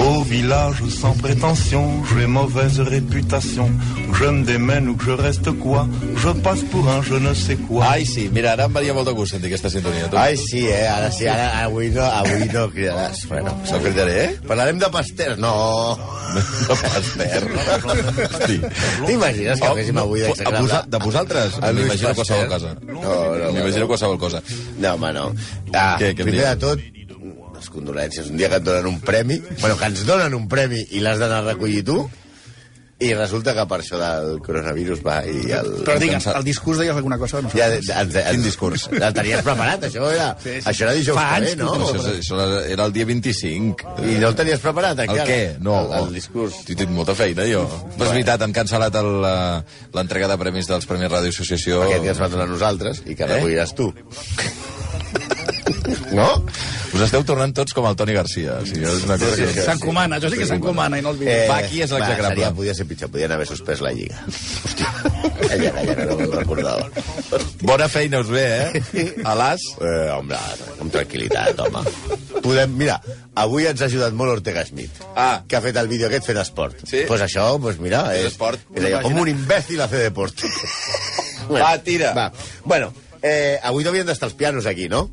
Au village sans prétention, j'ai mauvaise réputation. Que je me démène ou que je reste quoi, je passe pour un je ne sais quoi. Ai, sí, mira, ara em venia molt de gust sentir aquesta sintonia. Tu. Ai, sí, eh? Ara sí, ara avui no, avui no cridaràs. Bueno, No cridaré, eh? parlarem de Pasteur. No. No Pasteur. Hosti. T'imagines que féssim avui A d'exagrable? vosa- de vosaltres? M'imagino qualsevol cosa. No, no, M'imagino no. qualsevol cosa. No, home, no. Ah, Què, què primer de tot, les condolències. Un dia que et donen un premi, bueno, que ens donen un premi i l'has d'anar a recollir tu, i resulta que per això del coronavirus va i el... Però digues, el discurs deies alguna cosa? No sé. Ja, ens, Quin discurs? El tenies preparat, això era, Sí, sí. això era dijous Fa que anys ve, no? ho Això, això era el dia 25. I no el tenies preparat, El encara? què? No. El, el discurs. He tingut molta feina, jo. Però és veritat, han cancel·lat el, eh, l'entrega de premis dels Premis Ràdio Associació. Aquest que ens van donar a nosaltres i que Eh? recolliràs tu. no? Us esteu tornant tots com el Toni Garcia. O sigui, és una cosa Sí, sí, que... S'encomana, això sí que s'encomana i no el Eh, va, qui és l'execrable? seria, podia ser pitjor, podien haver suspès la Lliga. Hòstia, calla, que no me'n recordava. Bona feina us ve, eh? A l'as. Eh, home, amb tranquil·litat, home. Podem, mira, avui ens ha ajudat molt Ortega Smith, Ah. que ha fet el vídeo aquest fent esport. Sí? Pues això, pues mira, Fent és, esport. és allò, com un imbècil hace deporte. Va, tira. Va. Bueno, eh, avui no havien d'estar els pianos aquí, no?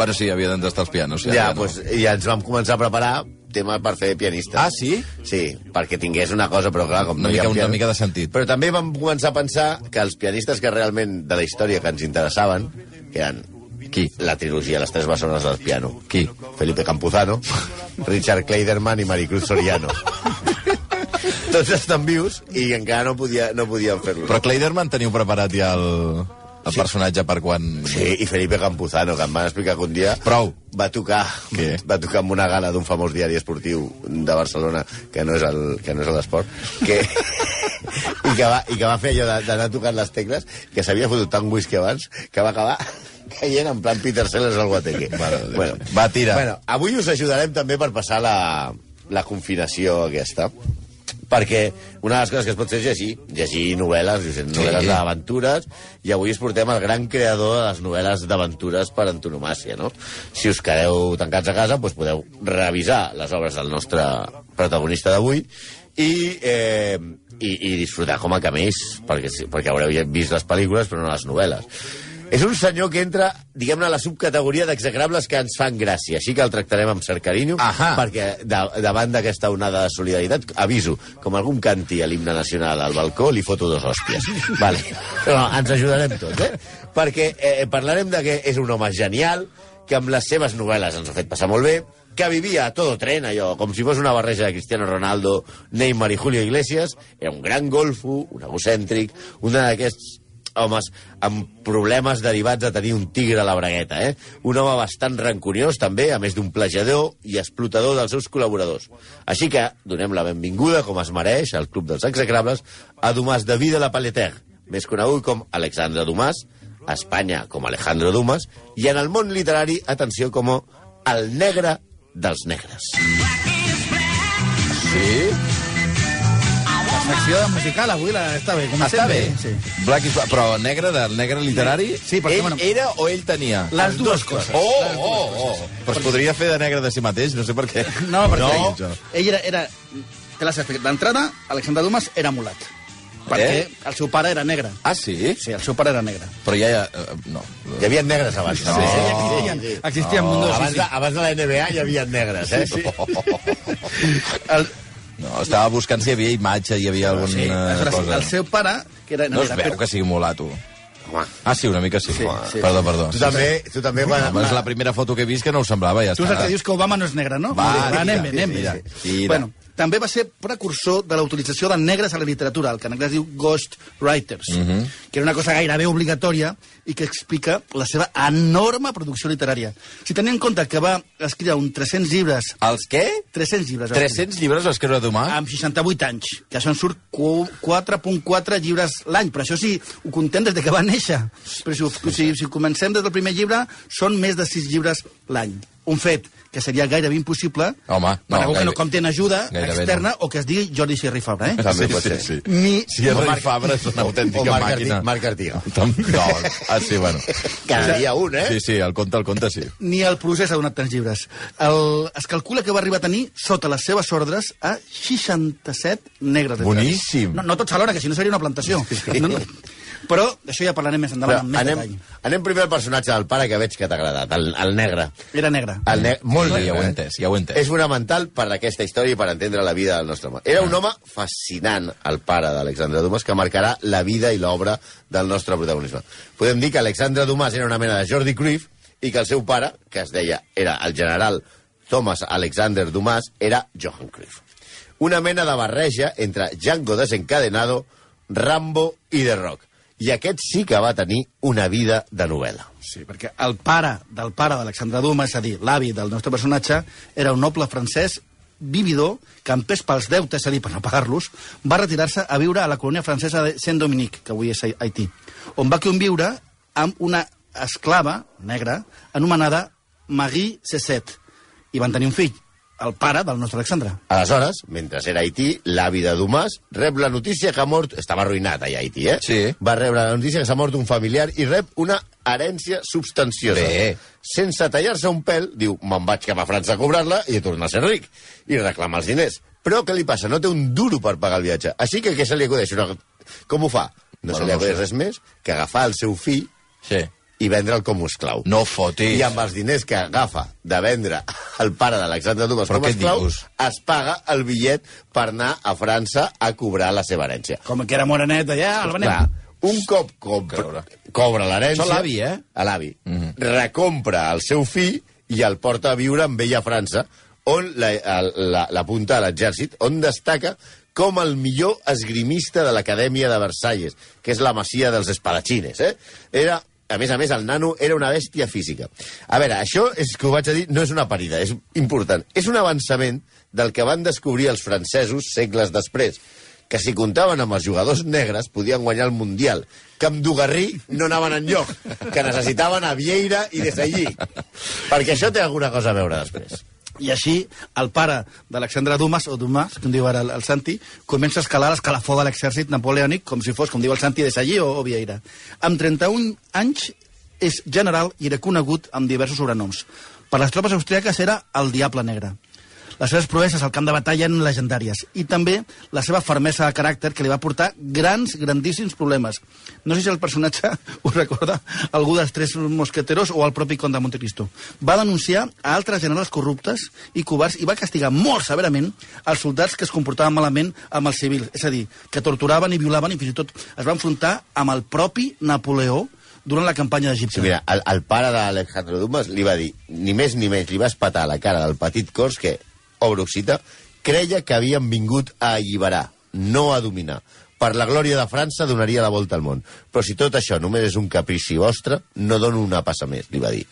Bueno, sí, havia d'estar als pianos. Ja, Ja, ja, pues, ja ens vam començar a preparar tema per fer pianistes. Ah, sí? Sí, perquè tingués una cosa, però clar, com Una no hi mica- ha una mica de sentit. Però també vam començar a pensar que els pianistes que realment de la història que ens interessaven, que eren Qui? la trilogia Les tres bessones del piano. Qui? Felipe Campuzano, Richard Kleiderman i Maricruz Soriano. Tots estan vius i encara no, podia, no podien fer-lo. Però Kleiderman teniu preparat ja el, el personatge per quan... Sí, i Felipe Campuzano, que em van explicar que un dia... Prou. Va tocar, Què? va tocar en una gala d'un famós diari esportiu de Barcelona, que no és el, que no és l'esport, que, i, que va, i que va fer allò d'anar tocant les tecles, que s'havia fotut tant whisky abans, que va acabar caient en plan Peter Sellers al guateque. Bueno, Va, tira. Bueno, avui us ajudarem també per passar la, la confinació aquesta perquè una de les coses que es pot fer és llegir, llegir novel·les, sí. novel·les d'aventures, i avui us portem el gran creador de les novel·les d'aventures per antonomàcia, no? Si us quedeu tancats a casa, doncs podeu revisar les obres del nostre protagonista d'avui i, eh, i, i disfrutar com a camells, perquè, sí, perquè haureu vist les pel·lícules, però no les novel·les. És un senyor que entra, diguem-ne, a la subcategoria d'execrables que ens fan gràcia, així que el tractarem amb cert carinyo, Ahà. perquè de, davant d'aquesta onada de solidaritat, aviso, com algun canti a l'himne nacional al balcó, li foto dos hòsties. vale. Però ens ajudarem tots, eh? Perquè eh, parlarem de que és un home genial, que amb les seves novel·les ens ha fet passar molt bé, que vivia a todo tren, allò, com si fos una barreja de Cristiano Ronaldo, Neymar i Julio Iglesias, era un gran golfo, un egocèntric, un d'aquests homes amb problemes derivats de tenir un tigre a la bragueta, eh? Un home bastant rancuniós, també, a més d'un plejador i explotador dels seus col·laboradors. Així que donem la benvinguda, com es mereix, al Club dels Execrables, a Dumas de Vida la Paleter, més conegut com Alexandre Dumas, a Espanya com Alejandro Dumas, i en el món literari, atenció, com el negre dels negres. Sí? La secció musical avui la, està bé, com Està bé. Sí. Black is Black. Però negre, del negre literari? Sí, perquè, ell bueno- era o ell tenia? Les dues coses. Oh, oh, oh. Però es podria fer de negre de si mateix, no sé per què. No, perquè No. no. ell era... era té la seva explicació. D'entrada, Alexandre Dumas era mulat. Perquè Eh? el seu pare era negre. Ah, sí? Sí, el seu pare era negre. Però ja... ja eh, no. Hi havia negres abans. No. Sí, sí, Oh. existien, existien oh. mundos. Abans, Sí, de, abans de la NBA hi havia negres, eh? Sí, sí. El, No, estava buscant si hi havia imatge, hi havia alguna sí, aleshores, cosa. el seu pare, que era... No es era- veu que sigui mulato. Home, Ah, sí, una mica sí. Sí, sí. Perdó, perdó. tu també, tu també quan... Home, és la primera foto que he vist que no ho semblava, ja Tu saps està. que dius que Obama no és negre, no? Va, Va, anem bé, anem bé. tira, tira. Bueno, També va ser precursor de la utilització de negres a la literatura, el que en anglès diu ghost writers, que era una cosa gairebé obligatòria i que explica la seva enorme producció literària. Si tenim en compte que va escriure un 300 llibres... Els què? 300 llibres. va 300 llibres va escriure Dumas? amb 68 anys, que això en surt cu- 4.4 llibres l'any, però això sí, ho contem des de que va néixer. Però si, si, si comencem des del primer llibre, són més de 6 llibres l'any. Un fet que seria gairebé impossible Home, per no, algú que no compti en ajuda gairebé externa o que es digui Jordi Sierra i Fabra, eh? També sí, pot sí, ser. sí. Ni, Si és O Rei Marc- Fabra és una autèntica o Marc màquina. Arti- Marc Artiga. No, ah, sí, bueno. Cada dia un, eh? Sí, sí, el conte, el conte, sí. ni el procés ha donat tants llibres. El, es calcula que va arribar a tenir, sota les seves ordres, a 67 negres. literaris. Boníssim. No, no tots alhora, que si no seria una plantació. No, no. Però d'això ja parlarem més endavant, Però amb més anem, detall. anem primer al personatge del pare que veig que t'ha agradat, el, el negre. Era negre. El ne molt Sí, negre, ja ho he eh? entès, ja ho he entès. És fonamental per aquesta història i per entendre la vida del nostre home. Era un home fascinant, el pare d'Alexandre Dumas, que marcarà la vida i l'obra del nostre protagonisme. Podem dir que Alexandre Dumas era una mena de Jordi Cruyff i que el seu pare, que es deia, era el general Thomas Alexander Dumas, era Johan Cruyff. Una mena de barreja entre Django desencadenado, Rambo i The Rock. I aquest sí que va tenir una vida de novel·la. Sí, perquè el pare del pare d'Alexandre Dumas, és a dir, l'avi del nostre personatge, era un noble francès vividor que, en pes pels deutes, és a dir, per no pagar-los, va retirar-se a viure a la colònia francesa de Saint-Dominique, que avui és Haití, on va conviure amb una esclava negra anomenada Marie Cesset, i van tenir un fill, el pare del nostre Alexandre. Aleshores, mentre era a Haití, l'avi de Dumas rep la notícia que ha mort... Estava arruïnat allà a Haití, eh? Sí. Va rebre la notícia que s'ha mort un familiar i rep una herència substanciosa. Bé. Sense tallar-se un pèl, diu, me'n vaig cap a França a cobrar-la i he tornat a ser ric. I reclama els diners. Però què li passa? No té un duro per pagar el viatge. Així que què se li acudeix? Una... Com ho fa? No Bueno, se li no acudeix sé. res més que agafar el seu fill Sí. I vendre'l com a esclau. No fotis. I amb els diners que agafa de vendre el pare d'Alexandre Dumas Però com a esclau, dius? es paga el bitllet per anar a França a cobrar la seva herència. Com que era morenet allà, el venem. Clar, un cop compra, Creure. cobra l'herència... Això l'avi, eh? A l'avi. Mm. -hmm. Recompra el seu fill i el porta a viure amb ell a França, on la- el- la- l'apunta a l'exèrcit, on destaca com el millor esgrimista de l'Acadèmia de Versalles, que és la masia dels espadatxines. Eh? Era, a més a més, el nano era una bèstia física. A veure, això és que ho vaig a dir, no és una parida, és important. És un avançament del que van descobrir els francesos segles després, que si comptaven amb els jugadors negres podien guanyar el Mundial, que amb Dugarrí no anaven enlloc, que necessitaven a Vieira i Desallí. Perquè això té alguna cosa a veure després. I així, el pare d'Alexandre Dumas, o Dumas, com diu ara el, el Santi, comença a escalar l'escalafó de l'exèrcit napoleònic com si fos, com diu el Santi, de Sallí o, o Vieira. Amb 31 anys és general i era conegut amb diversos sobrenoms. Per les tropes austríaques era el Diable Negre. Les seves proeses al camp de batalla eren legendàries i també la seva fermesa de caràcter que li va portar grans, grandíssims problemes. No sé si el personatge us recorda algú dels tres mosqueteros o el propi Conde de Montecristo. Va denunciar a altres generals corruptes i covards i va castigar molt severament els soldats que es comportaven malament amb els civils. És a dir, que torturaven i violaven i fins i tot es va enfrontar amb el propi Napoleó durant la campanya d'Egipte. Sí, mira, el, el pare d'Alejandro Dumas li va dir, ni més ni menys, li va espatar la cara del petit cors que, obra occita, creia que havien vingut a alliberar, no a dominar. Per la glòria de França donaria la volta al món. Però si tot això només és un caprici vostre, no dono una passa més, li va dir.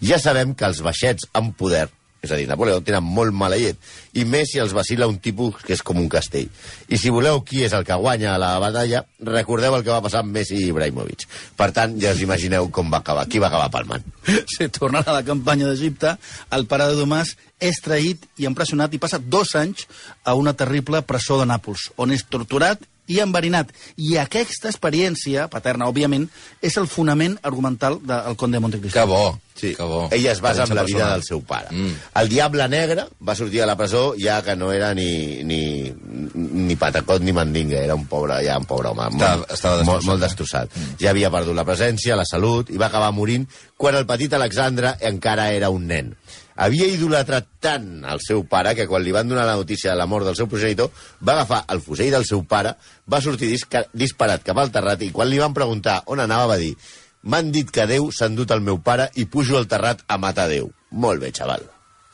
Ja sabem que els baixets amb poder, és a dir, Napoleó, tenen molt mala llet, i més si els vacila un tipus que és com un castell. I si voleu qui és el que guanya la batalla, recordeu el que va passar amb Messi i Ibrahimovic. Per tant, ja us imagineu com va acabar, qui va acabar palmant. Sí, tornant a la campanya d'Egipte, el pare de Domàs és traït i empresonat i passa dos anys a una terrible presó de Nàpols, on és torturat i enverinat. I aquesta experiència, paterna, òbviament, és el fonament argumental del Conde de Montecristo. Que bo, Sí. que bo. Ella es basa en la vida del seu pare. Mm. El Diable Negre va sortir de la presó ja que no era ni, ni, ni patacot ni mandinga, era un pobre, ja un pobre home. Estava- molt, estava destrossat, molt, molt eh? destrossat. Mm. Ja havia perdut la presència, la salut, i va acabar morint quan el petit Alexandre encara era un nen. Havia idolatrat tant el seu pare que quan li van donar la notícia de la mort del seu progenitor va agafar el fusell del seu pare, va sortir disparat cap al terrat i quan li van preguntar on anava va dir M'han dit que Déu s'ha endut el meu pare i pujo al terrat a matar Déu. Molt bé, xaval.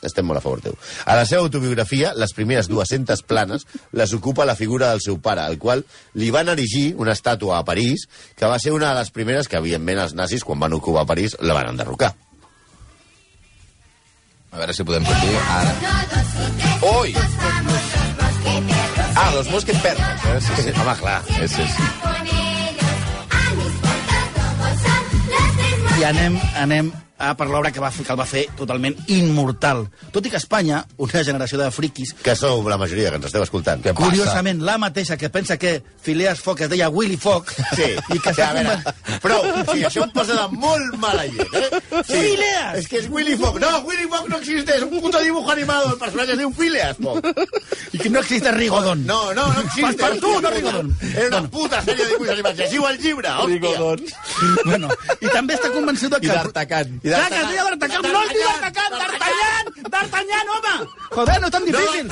Estem molt a favor teu. A la seva autobiografia, les primeres 200 planes les ocupa la figura del seu pare, al qual li van erigir una estàtua a París, que va ser una de les primeres que, evidentment, els nazis, quan van ocupar París, la van enderrocar. A veure si podem sentir ara. Ui! Ah, los mosques perros. Eh? Sí, sí. Home, clar. Sí, sí, sí. I anem, anem a per l'obra que, va, fer- que el va fer totalment immortal. Tot i que a Espanya, una generació de friquis, Que sou la majoria que ens esteu escoltant. Què passa? curiosament, la mateixa que pensa que Phileas Fogg es deia Willy Fogg, Sí, i que sí, a veure, conven- prou, sí, això em posa de molt mala llet, eh? Sí, Phileas! És que és Willy Fogg. No, Willy Fogg no existe, és un puto dibujo animado, el personatge es diu Phileas Fogg. i que no existe Rigodon. No, no, no existe. Passepartout, no hòstia puta. Rigodon. Era una puta sèrie de dibuixos animats. Llegiu el llibre, hòstia. Bueno, I també està convençut de I que... d'Artacan. I Clar, que es deia d'Artacan, no es diu D'Artacan, D'Artagnan! D'Artagnan, home! Joder, no és tan difícil.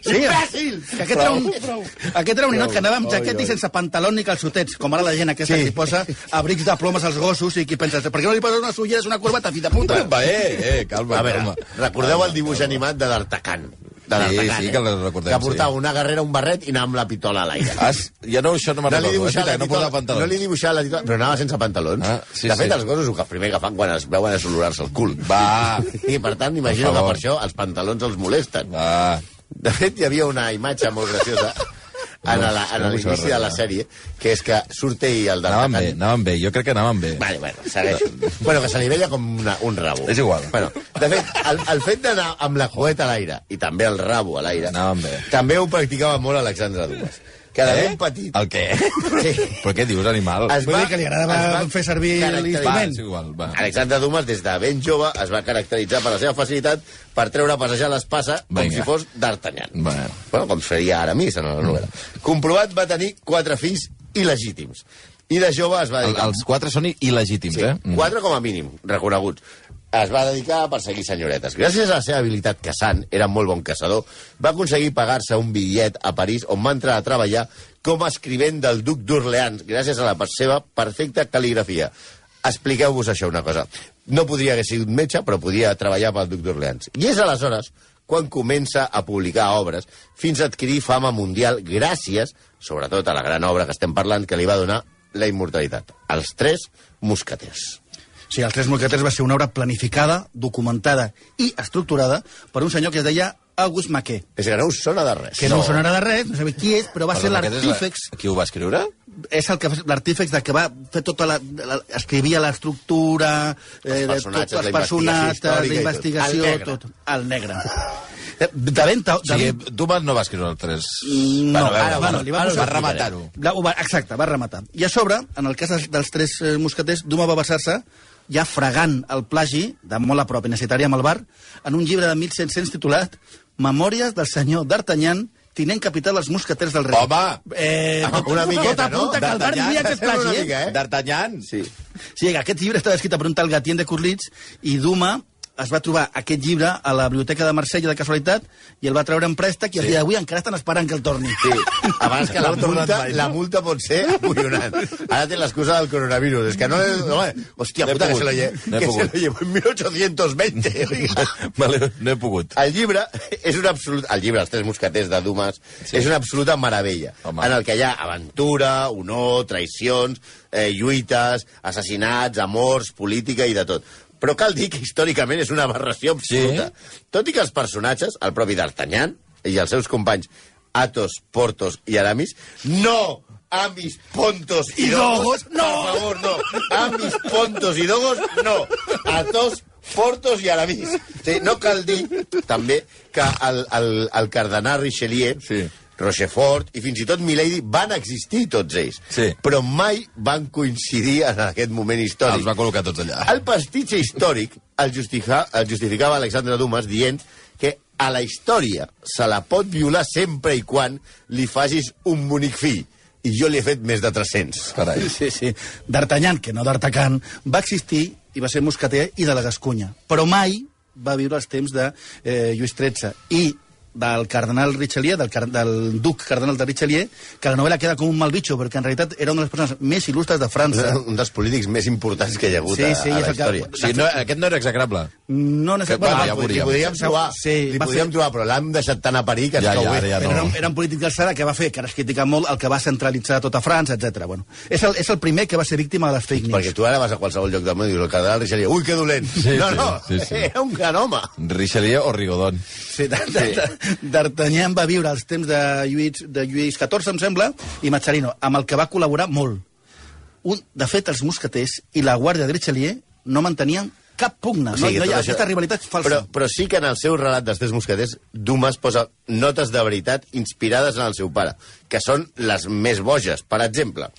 Sí, Imbècil! que aquest era, un, aquest era un ninot que anava amb jaqueta i sense pantaló ni calçotets, com ara la gent aquesta Sí. que posa abrics de plomes als gossos i qui pensa, per què no li poses unes ulleres, una corbata, fill de puta? Va, eh, eh, calma, A veure, calma. recordeu el dibuix animat de d'Artacan? De Sí, d'Artacan, sí, que el recordem, Que portava sí. una guerrera, un barret i anava amb la pistola a l'aire. Has, ja no, això no me'n No recordo. eh, la no portava pantalons. no li dibuixava la titola, però anava sense pantalons. Ah, sí, de fet, sí. els gossos el primer que fan quan es veuen és olorar-se el cul. Va. I, per tant, imagino Per que per això els pantalons els molesten. Va. De fet, hi havia una imatge molt graciosa en la- en l'inici de la sèrie, que és que surt ell el Anaven bé, anaven bé. Jo crec que anaven bé. Vale, bueno, segueixo. bueno, que se li veia com una, un rabo. És igual. Bueno, de fet, el, el fet d'anar amb la jugueta a l'aire i també el rabo a l'aire, Anaven bé. també ho practicava molt Alexandre Dumas. Que de Eh? ben petit... El què? Sí. Però què dius, animal? Es Vull dir que li agradava va fer servir Va, l'instrument. igual, va. Alexandre Dumas, des de ben jove, es va caracteritzar per la seva facilitat per treure a passejar l'espasa com Vinga. si fos d'Artagnan. Bueno. bueno, com seria Aramis en la novel·la. Comprovat va tenir quatre fills il·legítims. I de jove es va El, dedicar... els quatre són il·legítims, Sí, eh? Mm. quatre com a mínim, reconeguts. Es va dedicar a perseguir senyoretes. Gràcies a la seva habilitat caçant, era molt bon caçador, va aconseguir pagar-se un bitllet a París on va entrar a treballar com a escrivent del duc d'Orleans, gràcies a la seva perfecta cal·ligrafia. Expliqueu-vos això una cosa. No podria haver sigut metge, però podia treballar pel duc d'Orleans. I és aleshores quan comença a publicar obres fins a adquirir fama mundial gràcies, sobretot a la gran obra que estem parlant, que li va donar la immortalitat. Els tres mosqueters. Sí, Els Tres Mosqueters va ser una obra planificada, documentada i estructurada per un senyor que es deia August Maquet, És que no us sona de res. que no, no sonarà de res, no sabeu qui és, però va ser Perdona, aquest és la- l'artífex Qui ho va escriure? és el que l'artífex de que va fer tota la, la escrivia l'estructura eh, de personatges, tots els la personatges, investigació la investigació, tot. El negre. tot. El negre. Eh, De ben, de, O sigui, Dumas no va escriure el 3. No, Bueno, ara, bueno, li va ara va rematar-ho. Exacte, va rematar. I a sobre, en el cas dels, tres eh, mosqueters, Duma va basar-se ja fregant el plagi, de molt a prop, i necessitaria amb el bar, en un llibre de 1700 titulat Memòries del senyor d'Artagnan, tinent capità dels mosqueters del rei. Home! Eh, Una miqueta, tot apunta no? que el bar diria plagi, eh? mica, eh? D'Artagnan? Sí. Sí, que aquest llibre estava escrit per un tal Gatien de Curlitz i Duma es va trobar aquest llibre a la biblioteca de Marsella de casualitat i el va treure en préstec i el dia d'avui encara estan esperant que el torni. Sí, abans que la multa, mai, no? la multa pot ser acollonant. Ara té l'excusa del coronavirus. És que no... no hòstia, puta, que se lo, lle No que se lo llevo en 1820. oiga. Vale, no he pogut. El llibre és un absolut... El llibre, Els tres mosqueters de Dumas, sí. és una absoluta meravella. Home. En el que hi ha aventura, honor, traïcions, eh, lluites, assassinats, amors, política i de tot. Però cal dir que històricament és una aberració absoluta. Sí? Tot i que els personatges, el propi D'Artagnan i els seus companys Athos, Portos i Aramis, no Amis, Pontos i, I Dogos, no! Per favor, no. Amis, Pontos i Dogos, no. Athos, Portos i Aramis. Sí, no cal dir, també, que el, el, el cardenal Richelieu, Sí. Rochefort i fins i tot Milady van existir tots ells. Sí. Però mai van coincidir en aquest moment històric. Els va col·locar tots allà. El pastitge històric el, justifica, el justificava Alexandre Dumas dient que a la història se la pot violar sempre i quan li facis un bonic fill. I jo li he fet més de 300. Carai. Sí, sí. D'Artagnan, que no d'Artacan, va existir i va ser mosqueter i de la Gascunya. Però mai va viure els temps de eh, Lluís XIII. I del cardenal Richelieu, del, car del duc cardenal de Richelieu, que la novel·la queda com un mal bitxo, perquè en realitat era una de les persones més il·lustres de França. Un dels polítics més importants que hi ha hagut Sí, a, sí, a és la el que- història. O sigui, no, aquest no era execrable. No Que, necessàriament... bueno, Bueno, ja ho Li podíem trobar, Sí, li va podíem fer- trobar, però l'hem deixat tan a parir que Ja, ja, ja Però no. era, un- era un polític d'alçada que va fer, que ara es critica molt, el que va centralitzar tota França, etc. Bueno, és, el, és el primer que va ser víctima de les fake news. Perquè tu ara vas a qualsevol lloc del món i dius el cardenal Richelieu, ui, que dolent. Sí, no, sí, no, sí, sí. era un gran home. Richelieu o Rigodon. Sí, de- de- de- D'Artagnan va viure els temps de Lluís, de Lluís XIV, em sembla, i Mazzarino, amb el que va col·laborar molt. Un, de fet, els mosqueters i la guàrdia de Richelieu no mantenien cap pugna. No, no hi ha això- aquesta rivalitat falsa. Però, però sí que en el seu relat dels tres mosqueters, Dumas posa notes de veritat inspirades en el seu pare, que són les més boges. Per exemple,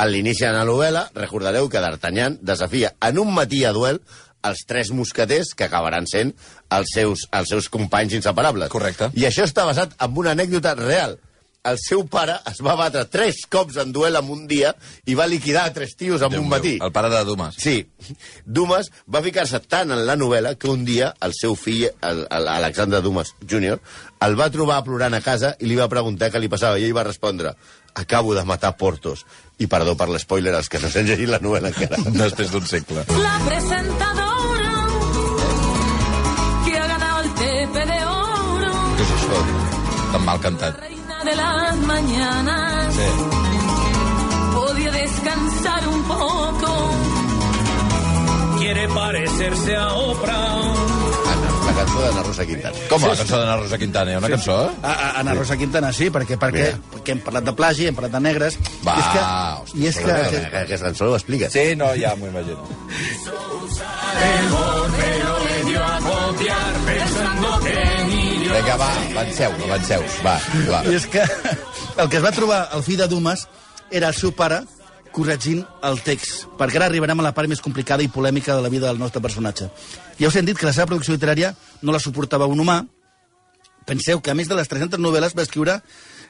a l'inici de la novel·la, recordareu que D'Artagnan desafia en un matí a duel els tres mosqueters que acabaran sent els seus, els seus companys inseparables. Correcte. I això està basat en una anècdota real. El seu pare es va batre tres cops en duel en un dia i va liquidar a tres tios en Déu un meu, matí. El pare de Dumas. Sí. Dumas va ficar-se tant en la novel·la que un dia el seu fill, el, el Alexandre Dumas Jr., el va trobar plorant a casa i li va preguntar què li passava i ell va respondre acabo de matar Portos. I perdó per l'espoiler als que no s'han llegit la novel·la encara. Després d'un segle. La presentadora que ha ganado el TP de oro, Què és això? Tan mal cantat. reina de las mañanas, Sí. podía descansar un poco. Quiere parecerse a Oprah. Anna, la cançó d'Anna Rosa Quintana. Com la cançó d'Anna Rosa Quintana? Hi ha una cançó? A, a, Ana Rosa Quintana sí, perquè, perquè, perquè hem parlat de plagi, hem parlat de negres... Va, i és que, hòstia, i és que, que, que, Aquesta cançó ho explica. Sí, no, ja m'ho imagino. Vinga, va, avanceu, avanceu. Va, va. I és que el que es va trobar el fill de Dumas era el seu pare corregint el text, perquè ara arribarem a la part més complicada i polèmica de la vida del nostre personatge. Ja us hem dit que la seva producció literària no la suportava un humà. Penseu que, a més de les 300 novel·les, va escriure...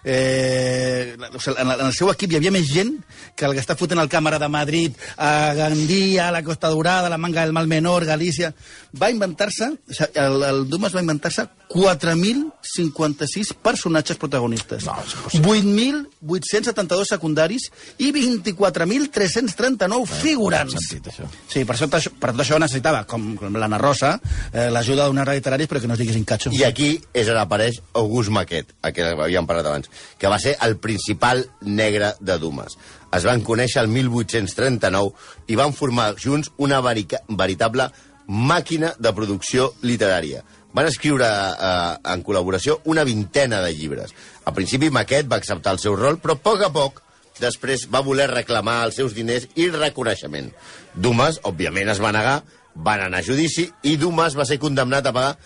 Eh, o sigui, en, el- en el seu equip hi havia més gent que el que està fotent al Càmera de Madrid, a Gandia, a la Costa Dorada, a la Manga del Mal Menor, Galícia... Va inventar-se, o sigui, el, el Dumas va inventar-se 4.056 personatges protagonistes, No, és 8.872 secundaris i 24.339 figurants. sentit, això. Sí, per, això, per tot això necessitava, com, com l'Anna Rosa, eh, l'ajuda literàries, però que no es diguessin catxo. I aquí és on apareix August Maquet, a què havíem parlat abans, que va ser el principal negre de Dumas. Es van conèixer el 1839 i van formar junts una veritable màquina de producció literària. Van escriure eh, en col·laboració una vintena de llibres. Al principi Maquet va acceptar el seu rol, però a poc a poc després va voler reclamar els seus diners i reconeixement. Dumas, òbviament, es va negar, van anar a judici i Dumas va ser condemnat a pagar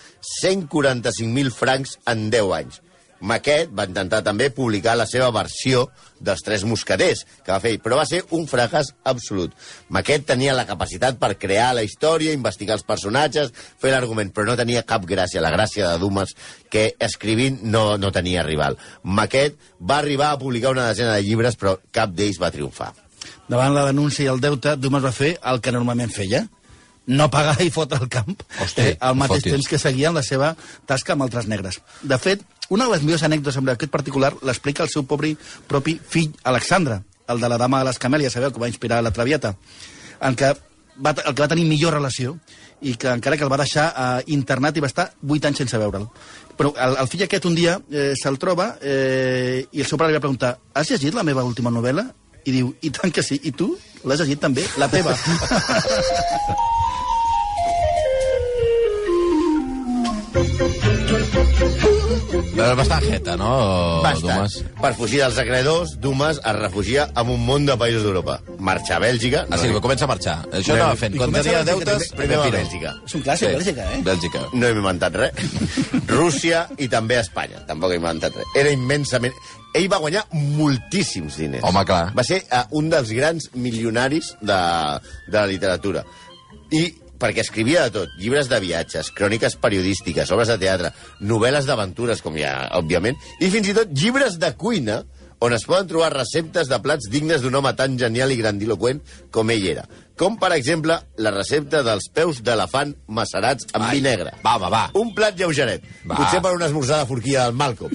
145.000 francs en 10 anys. Maquet va intentar també publicar la seva versió dels Tres Mosqueters, que va fer, però va ser un fracàs absolut. Maquet tenia la capacitat per crear la història, investigar els personatges, fer l'argument, però no tenia cap gràcia, la gràcia de Dumas, que escrivint no, no tenia rival. Maquet va arribar a publicar una desena de llibres, però cap d'ells va triomfar. Davant la denúncia i el deute, Dumas va fer el que normalment feia, no pagar i fotre al camp Hosti, eh, al mateix fotis. temps que seguia en la seva tasca amb altres negres. De fet, una de les millors anècdotes amb aquest particular l'explica el seu pobre, propi fill Alexandre, el de la dama de les camèlies, sabeu, que va inspirar la Traviata, en què va, el que va tenir millor relació i que encara que el va deixar eh, internat i va estar 8 anys sense veure'l. Però el, el fill aquest un dia eh, se'l troba eh, i el seu pare li va preguntar has llegit la meva última novel·la? I diu, i tant que sí. I tu? L'has llegit també? La teva. Però bastant jeta, no, Bastant. Dumas? Per fugir dels acreedors, Dumas es refugia en un munt de països d'Europa. Marxa a Bèlgica... Ah, sí, comença a marxar. Això No, anava fent. Quan tenia deutes. Primer va a. Bèlgica. És un clàssic, Bèlgica, eh? Bèlgica. No hem inventat res. Rússia i també Espanya. Tampoc hem inventat res. Era immensament... Ell va guanyar moltíssims diners. Home, clar. Va ser uh, un dels grans milionaris de, de la literatura. I perquè escrivia de tot, llibres de viatges, cròniques periodístiques, obres de teatre, novel·les d'aventures, com ja, òbviament, i fins i tot llibres de cuina on es poden trobar receptes de plats dignes d'un home tan genial i grandiloquent com ell era. Com, per exemple, la recepta dels peus d'elefant macerats amb Ai, vi negre. va, va, va. Un plat lleugeret. Va. Potser per una esmorzar de forquilla del Malcolm.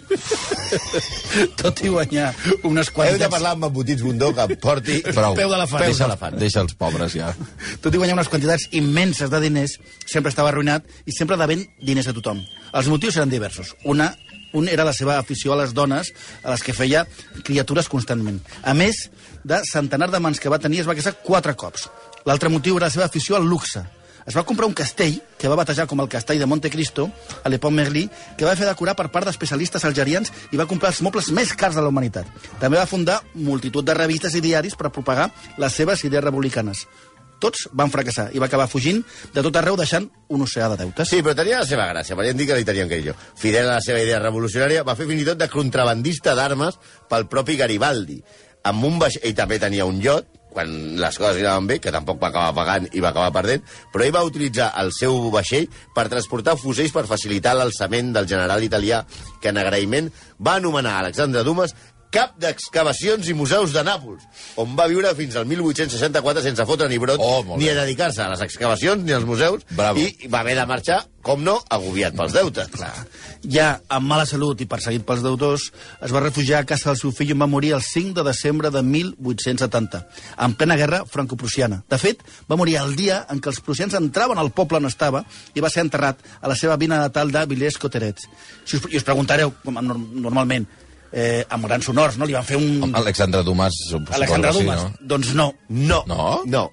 Tot i guanyar unes Heu de parlar amb embotits Bundó que em porti... Prou. Peu d'elefant. Peus Deixa, d'elefant. deixa els pobres, ja. Tot i guanyar unes quantitats immenses de diners, sempre estava arruïnat i sempre devent diners a tothom. Els motius eren diversos. Una, un era la seva afició a les dones, a les que feia criatures constantment. A més de centenar de mans que va tenir, es va casar quatre cops. L'altre motiu era la seva afició al luxe. Es va comprar un castell, que va batejar com el castell de Monte Cristo, a l'Epont Merlí, que va fer decorar per part d'especialistes algerians i va comprar els mobles més cars de la humanitat. També va fundar multitud de revistes i diaris per propagar les seves idees republicanes. Tots van fracassar i va acabar fugint de tot arreu deixant un oceà de deutes. Sí, però tenia la seva gràcia. Podríem dir que li tenien carinyo. Fidel a la seva idea revolucionària, va fer fins i tot de contrabandista d'armes pel propi Garibaldi. Amb un vaixell... Ell també tenia un iot, quan les coses anaven bé, que tampoc va acabar pagant i va acabar perdent, però ell va utilitzar el seu vaixell per transportar fusells per facilitar l'alçament del general italià, que en agraïment va anomenar Alexandre Dumas cap d'excavacions i museus de Nàpols, on va viure fins al 1864 sense fotre ni brot, Oh, ni a dedicar-se a les excavacions ni als museus, Bravo. i va haver de marxar, com no, agobiat pels deutes. Clar. Ja amb mala salut i perseguit pels deudors, es va refugiar a casa del seu fill on va morir el 5 de desembre de 1870, en plena guerra franco-prussiana. De fet, va morir el dia en què els prussians entraven al poble on estava i va ser enterrat a la seva vina natal de Villers-Cotterets. Si us, I us preguntareu, com norm- normalment, eh, amb grans honors, no? Li van fer un... Alexandre Dumas, suposo Alexandre sí, Dumas. no? Doncs no. No. No? No.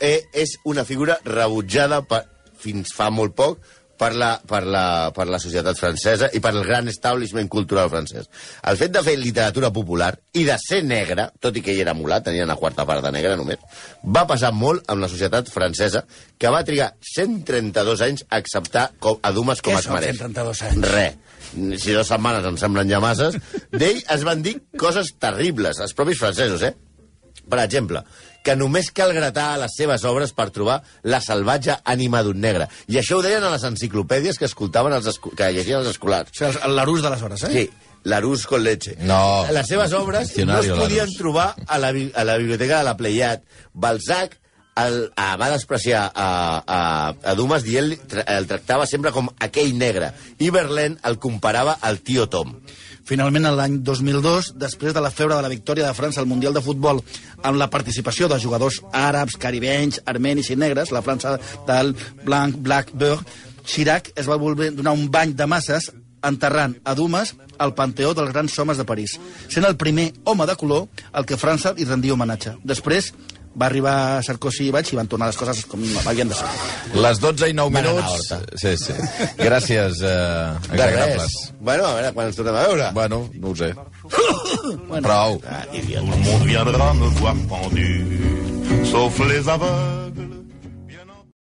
Eh, és una figura rebutjada per, fins fa molt poc per la, per, la, per la societat francesa i per el gran establishment cultural francès. El fet de fer literatura popular i de ser negre, tot i que ell era mulat, tenia una quarta part de negre només, va passar molt amb la societat francesa, que va trigar 132 anys a acceptar com, a Dumas com Què es mereix. 132 anys? Res. Si dues setmanes em semblen ja masses. D'ell es van dir coses terribles, els propis francesos, eh? Per exemple, que només cal gratar a les seves obres per trobar la salvatge ànima d'un negre. I això ho deien a les enciclopèdies que escoltaven els esco que llegien els escolars. O sigui, el- l'Arús d'aleshores, eh? Sí, l'Arús con leche. No. Les seves obres no es podien trobar a la, a la biblioteca de la Pleiad. Balzac el, a, va despreciar a, a, a Dumas dient el tractava sempre com aquell negre. I Verlaine el comparava al tio Tom. Finalment, en l'any 2002, després de la febre de la victòria de França al Mundial de Futbol, amb la participació de jugadors àrabs, caribenys, armenis i negres, la França del Blanc Black Chirac es va voler donar un bany de masses enterrant a Dumas al Panteó dels Grans Homes de París, sent el primer home de color al que França li rendia homenatge. Després va arribar Sarkozy i Baig i van tornar les coses com havien de ser. Les 12 i 9 Van anar a minuts... Sí, sí. Gràcies, eh, res. Bueno, a veure, quan ens tornem a veure. Bueno, no ho sé. Prou. Ah, Tout le monde viendra me voir pendu, sauf les aveugles.